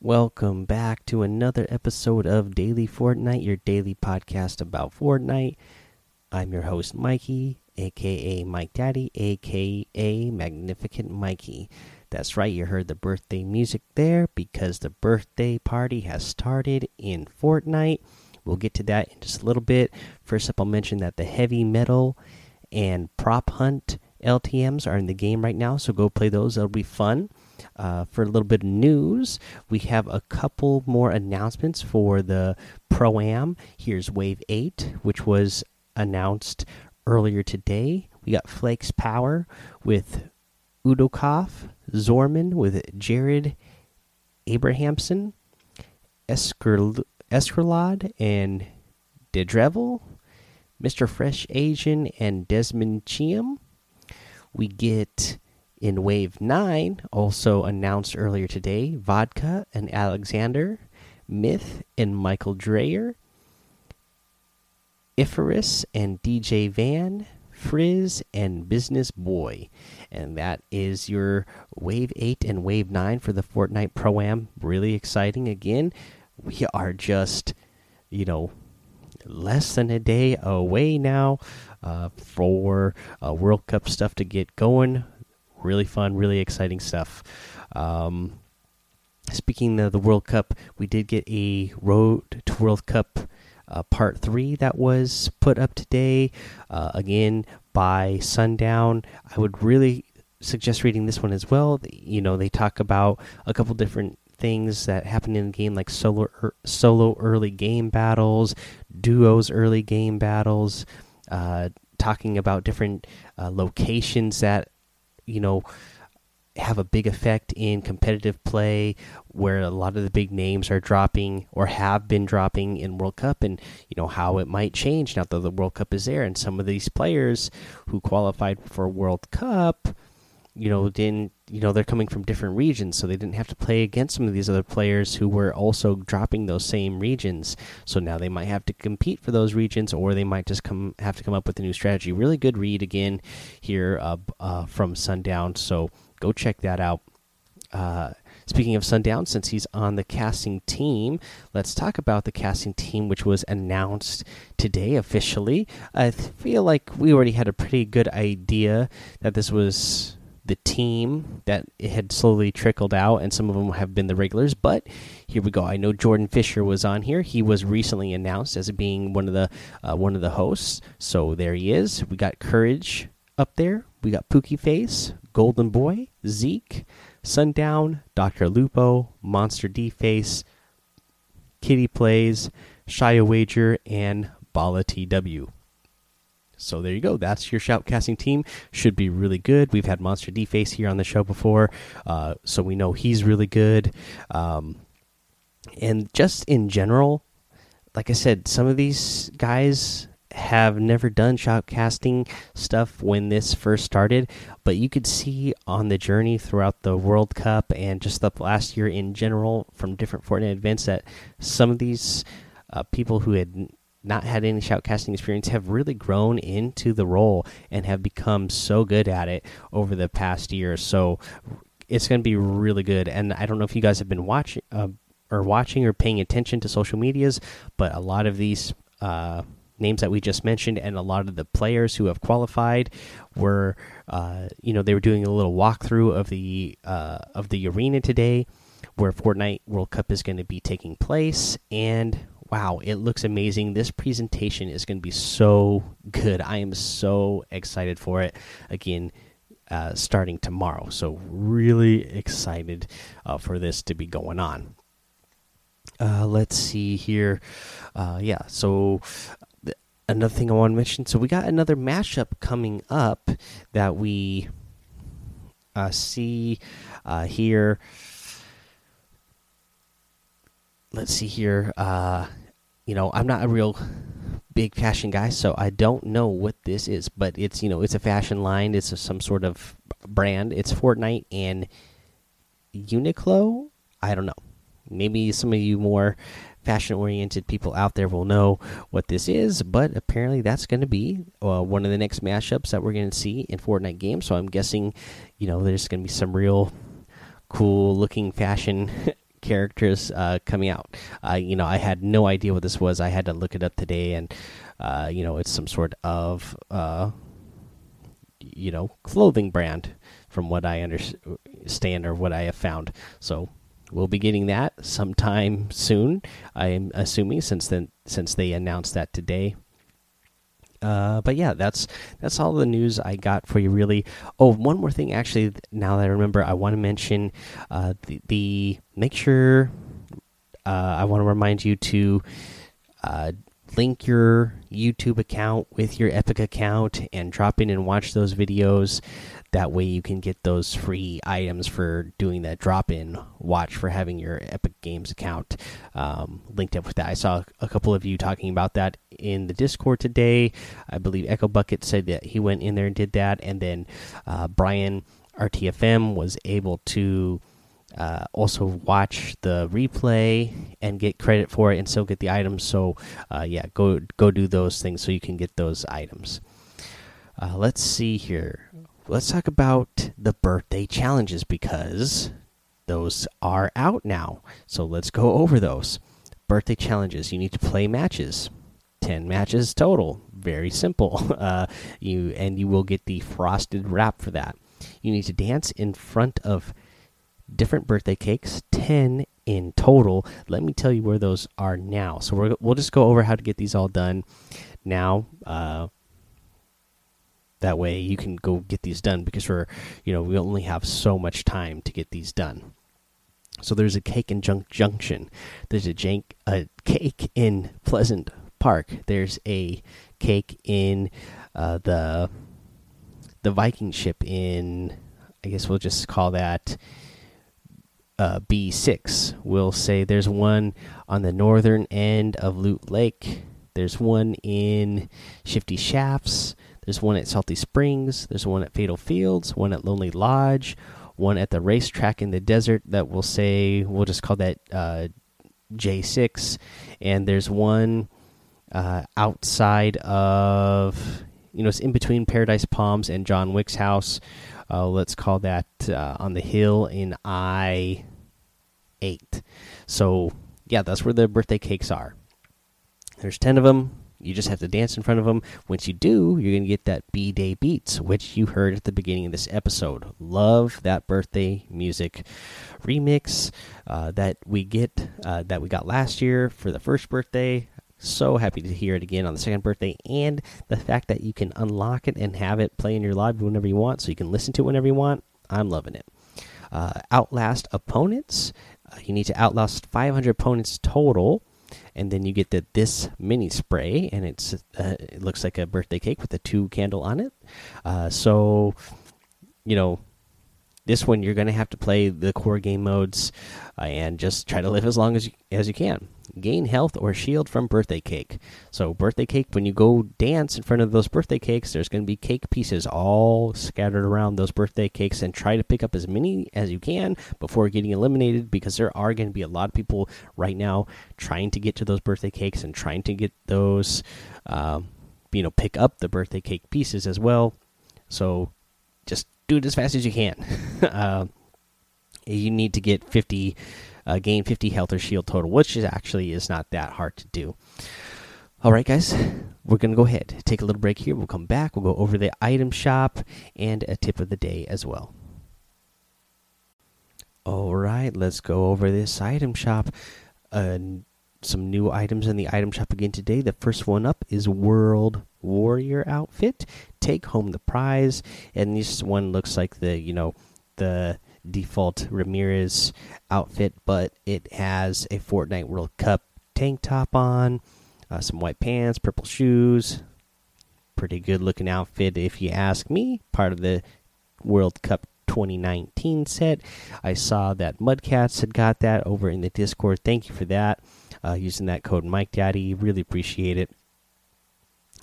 Welcome back to another episode of Daily Fortnite, your daily podcast about Fortnite. I'm your host, Mikey, aka Mike Daddy, aka Magnificent Mikey. That's right, you heard the birthday music there because the birthday party has started in Fortnite. We'll get to that in just a little bit. First up, I'll mention that the heavy metal and prop hunt LTMs are in the game right now, so go play those. That'll be fun. Uh, for a little bit of news, we have a couple more announcements for the Pro Am. Here's Wave 8, which was announced earlier today. We got Flakes Power with Udokov, Zorman with Jared Abrahamson, Eskerl Eskerlod and Dedrevel, Mr. Fresh Asian and Desmond Chiam. We get in Wave 9, also announced earlier today, Vodka and Alexander, Myth and Michael Dreyer, Iferus and DJ Van, Frizz and Business Boy. And that is your Wave 8 and Wave 9 for the Fortnite Pro Am. Really exciting. Again, we are just, you know, less than a day away now uh, for uh, World Cup stuff to get going. Really fun, really exciting stuff. Um, speaking of the World Cup, we did get a Road to World Cup uh, Part 3 that was put up today. Uh, again, by sundown. I would really suggest reading this one as well. You know, they talk about a couple different things that happen in the game, like solo er, solo early game battles, duos early game battles, uh, talking about different uh, locations that you know have a big effect in competitive play where a lot of the big names are dropping or have been dropping in World Cup and you know how it might change now that the World Cup is there. And some of these players who qualified for World Cup you know didn't you know they're coming from different regions so they didn't have to play against some of these other players who were also dropping those same regions. So now they might have to compete for those regions or they might just come have to come up with a new strategy. Really good read again here uh, uh, from sundown so go check that out. Uh, speaking of sundown since he's on the casting team let's talk about the casting team which was announced today officially. I feel like we already had a pretty good idea that this was the team that had slowly trickled out, and some of them have been the regulars. But here we go. I know Jordan Fisher was on here. He was recently announced as being one of the uh, one of the hosts. So there he is. We got Courage up there. We got Pookie Face, Golden Boy, Zeke, Sundown, Doctor Lupo, Monster D Face, Kitty Plays, Shia Wager, and Bala TW. So there you go. That's your shoutcasting team. Should be really good. We've had Monster D Face here on the show before, uh, so we know he's really good. Um, and just in general, like I said, some of these guys have never done shoutcasting stuff when this first started, but you could see on the journey throughout the World Cup and just the last year in general from different Fortnite events that some of these uh, people who had not had any shoutcasting experience have really grown into the role and have become so good at it over the past year. So it's going to be really good. And I don't know if you guys have been watching uh, or watching or paying attention to social medias, but a lot of these uh, names that we just mentioned and a lot of the players who have qualified were, uh, you know, they were doing a little walkthrough of the uh, of the arena today, where Fortnite World Cup is going to be taking place and wow, it looks amazing. This presentation is going to be so good. I am so excited for it. Again, uh, starting tomorrow. So, really excited uh, for this to be going on. Uh, let's see here. Uh, yeah, so another thing I want to mention. So, we got another mashup coming up that we uh, see uh, here let's see here. Uh, you know, I'm not a real big fashion guy, so I don't know what this is, but it's you know, it's a fashion line. It's a, some sort of brand. It's Fortnite and Uniqlo. I don't know. Maybe some of you more fashion oriented people out there will know what this is, but apparently that's going to be uh, one of the next mashups that we're going to see in Fortnite games. So I'm guessing, you know, there's going to be some real cool looking fashion characters uh, coming out. Uh, you know, I had no idea what this was. I had to look it up today, and uh, you know, it's some sort of uh, you know clothing brand, from what I understand or what I have found. So we'll be getting that sometime soon. I'm assuming since then since they announced that today. Uh, but yeah, that's that's all the news I got for you. Really. Oh, one more thing, actually. Now that I remember, I want to mention uh, the, the make sure. Uh, I want to remind you to uh, link your YouTube account with your Epic account and drop in and watch those videos. That way, you can get those free items for doing that drop in watch for having your Epic Games account um, linked up with that. I saw a couple of you talking about that in the Discord today. I believe Echo Bucket said that he went in there and did that. And then uh, Brian RTFM was able to. Uh, also watch the replay and get credit for it and still get the items so uh, yeah go go do those things so you can get those items uh, let's see here let's talk about the birthday challenges because those are out now. So let's go over those. Birthday challenges. You need to play matches. 10 matches total. Very simple. Uh, you and you will get the frosted wrap for that. You need to dance in front of different birthday cakes, 10 in total. Let me tell you where those are now. So we will just go over how to get these all done now. Uh, that way you can go get these done because we're, you know, we only have so much time to get these done. So there's a cake in Junk Junction. There's a, jank, a cake in Pleasant Park. There's a cake in uh, the the Viking ship in. I guess we'll just call that uh, B6. We'll say there's one on the northern end of Loot Lake. There's one in Shifty Shafts. There's one at Salty Springs. There's one at Fatal Fields. One at Lonely Lodge. One at the racetrack in the desert that we'll say we'll just call that uh, J6. And there's one uh, outside of you know it's in between Paradise Palms and John Wick's house. Uh, let's call that uh, on the hill in I eight. So yeah, that's where the birthday cakes are. There's ten of them. You just have to dance in front of them. Once you do, you're going to get that B Day Beats, which you heard at the beginning of this episode. Love that birthday music remix uh, that we get uh, that we got last year for the first birthday. So happy to hear it again on the second birthday, and the fact that you can unlock it and have it play in your live whenever you want, so you can listen to it whenever you want. I'm loving it. Uh, outlast opponents. Uh, you need to outlast 500 opponents total and then you get the this mini spray, and it's uh, it looks like a birthday cake with a two candle on it. Uh, so, you know, this one you're going to have to play the core game modes uh, and just try to live as long as you, as you can. Gain health or shield from birthday cake. So birthday cake, when you go dance in front of those birthday cakes, there's going to be cake pieces all scattered around those birthday cakes, and try to pick up as many as you can before getting eliminated because there are going to be a lot of people right now trying to get to those birthday cakes and trying to get those, uh, you know, pick up the birthday cake pieces as well. So just do it as fast as you can. uh, you need to get 50, uh, gain 50 health or shield total, which is actually is not that hard to do. All right, guys, we're going to go ahead, take a little break here. We'll come back. We'll go over the item shop and a tip of the day as well. All right, let's go over this item shop. Uh, some new items in the item shop again today. The first one up is World Warrior outfit. Take home the prize, and this one looks like the you know the default Ramirez outfit, but it has a Fortnite World Cup tank top on, uh, some white pants, purple shoes. Pretty good looking outfit, if you ask me. Part of the World Cup 2019 set. I saw that Mudcats had got that over in the Discord. Thank you for that uh, using that code Mike Daddy. Really appreciate it.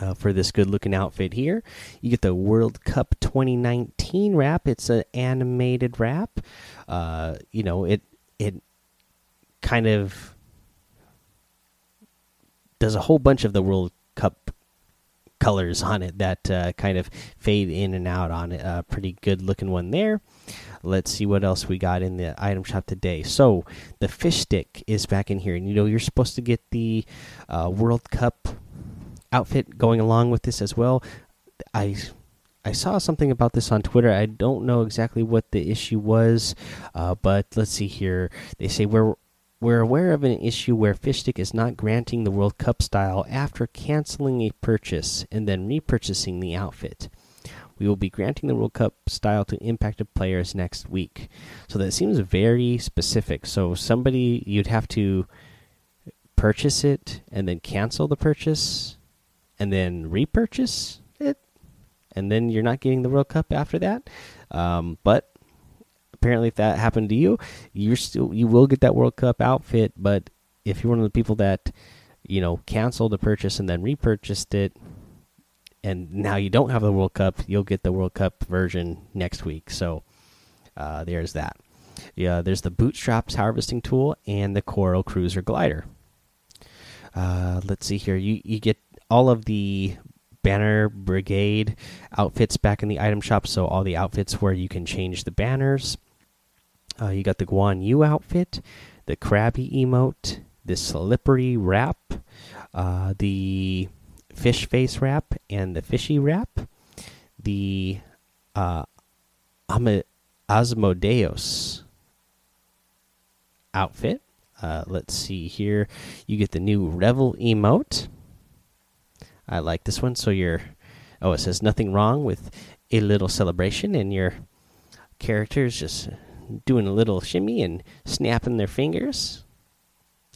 Uh, for this good looking outfit here. You get the World Cup 2019 wrap. It's an animated wrap. Uh, you know, it it kind of does a whole bunch of the World Cup colors on it that uh, kind of fade in and out on it. A pretty good looking one there. Let's see what else we got in the item shop today. So the fish stick is back in here, and you know you're supposed to get the uh, World Cup outfit going along with this as well. I I saw something about this on Twitter. I don't know exactly what the issue was, uh, but let's see here. They say we're we're aware of an issue where Fishstick is not granting the World Cup style after canceling a purchase and then repurchasing the outfit. We will be granting the World Cup style to impacted players next week. So that seems very specific. So somebody you'd have to purchase it and then cancel the purchase and then repurchase it, and then you're not getting the World Cup after that. Um, but apparently, if that happened to you, you're still you will get that World Cup outfit. But if you're one of the people that you know canceled the purchase and then repurchased it, and now you don't have the World Cup, you'll get the World Cup version next week. So uh, there's that. Yeah, there's the bootstraps harvesting tool and the coral cruiser glider. Uh, let's see here. You you get all of the banner brigade outfits back in the item shop. So all the outfits where you can change the banners. Uh, you got the Guan Yu outfit, the Krabby emote, the slippery wrap, uh, the fish face wrap, and the fishy wrap. The uh, Asmodeus outfit. Uh, let's see here. You get the new Revel emote. I like this one. So you're, oh, it says nothing wrong with a little celebration, and your characters just doing a little shimmy and snapping their fingers.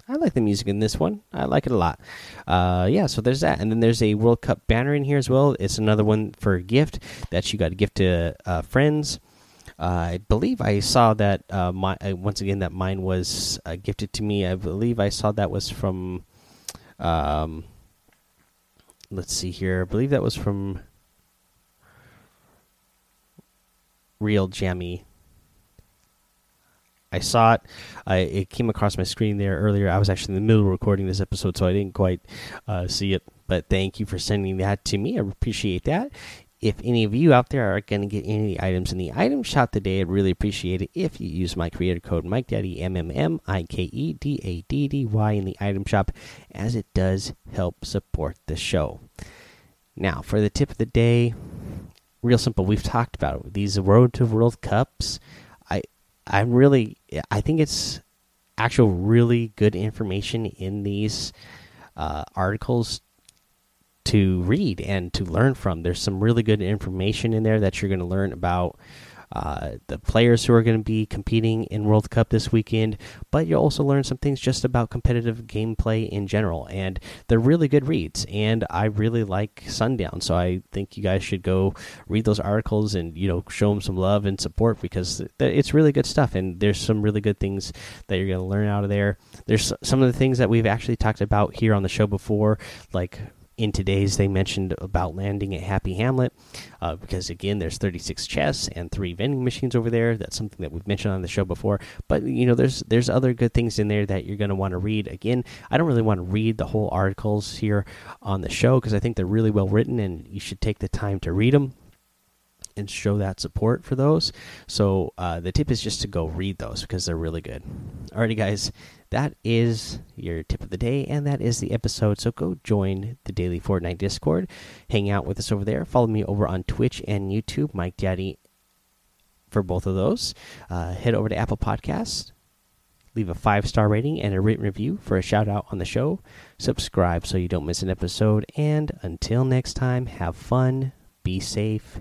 I like the music in this one. I like it a lot. Uh, yeah, so there's that, and then there's a World Cup banner in here as well. It's another one for a gift that you got to gift to uh, friends. Uh, I believe I saw that uh, my uh, once again that mine was uh, gifted to me. I believe I saw that was from. Um, let's see here. I believe that was from Real Jammy I saw it. I, it came across my screen there earlier. I was actually in the middle of recording this episode, so I didn't quite uh, see it. But thank you for sending that to me. I appreciate that. If any of you out there are going to get any items in the item shop today, I'd really appreciate it if you use my creator code Mike Daddy M M M I K E D A D D Y in the item shop, as it does help support the show. Now, for the tip of the day, real simple. We've talked about it. These Road to World Cups. I I'm really, I think it's actual really good information in these uh, articles to read and to learn from. There's some really good information in there that you're going to learn about uh, the players who are going to be competing in World Cup this weekend, but you'll also learn some things just about competitive gameplay in general. And they're really good reads, and I really like Sundown, so I think you guys should go read those articles and you know show them some love and support because it's really good stuff. And there's some really good things that you're going to learn out of there. There's some of the things that we've actually talked about here on the show before, like in today's they mentioned about landing at happy hamlet uh, because again there's 36 chests and three vending machines over there. That's something that we've mentioned on the show before. But you know there's there's other good things in there that you're going to want to read. Again i don't really want to read the whole articles here on the show because i think they're really well written and you should take the time to read them and show that support for those. So uh, the tip is just to go read those because they're really good. Alrighty, guys, that is your tip of the day, and that is the episode. So go join the daily Fortnite Discord, hang out with us over there. Follow me over on Twitch and YouTube, Mike Daddy, for both of those. Uh, head over to Apple Podcasts. Leave a five star rating and a written review for a shout out on the show. Subscribe so you don't miss an episode. And until next time, have fun, be safe,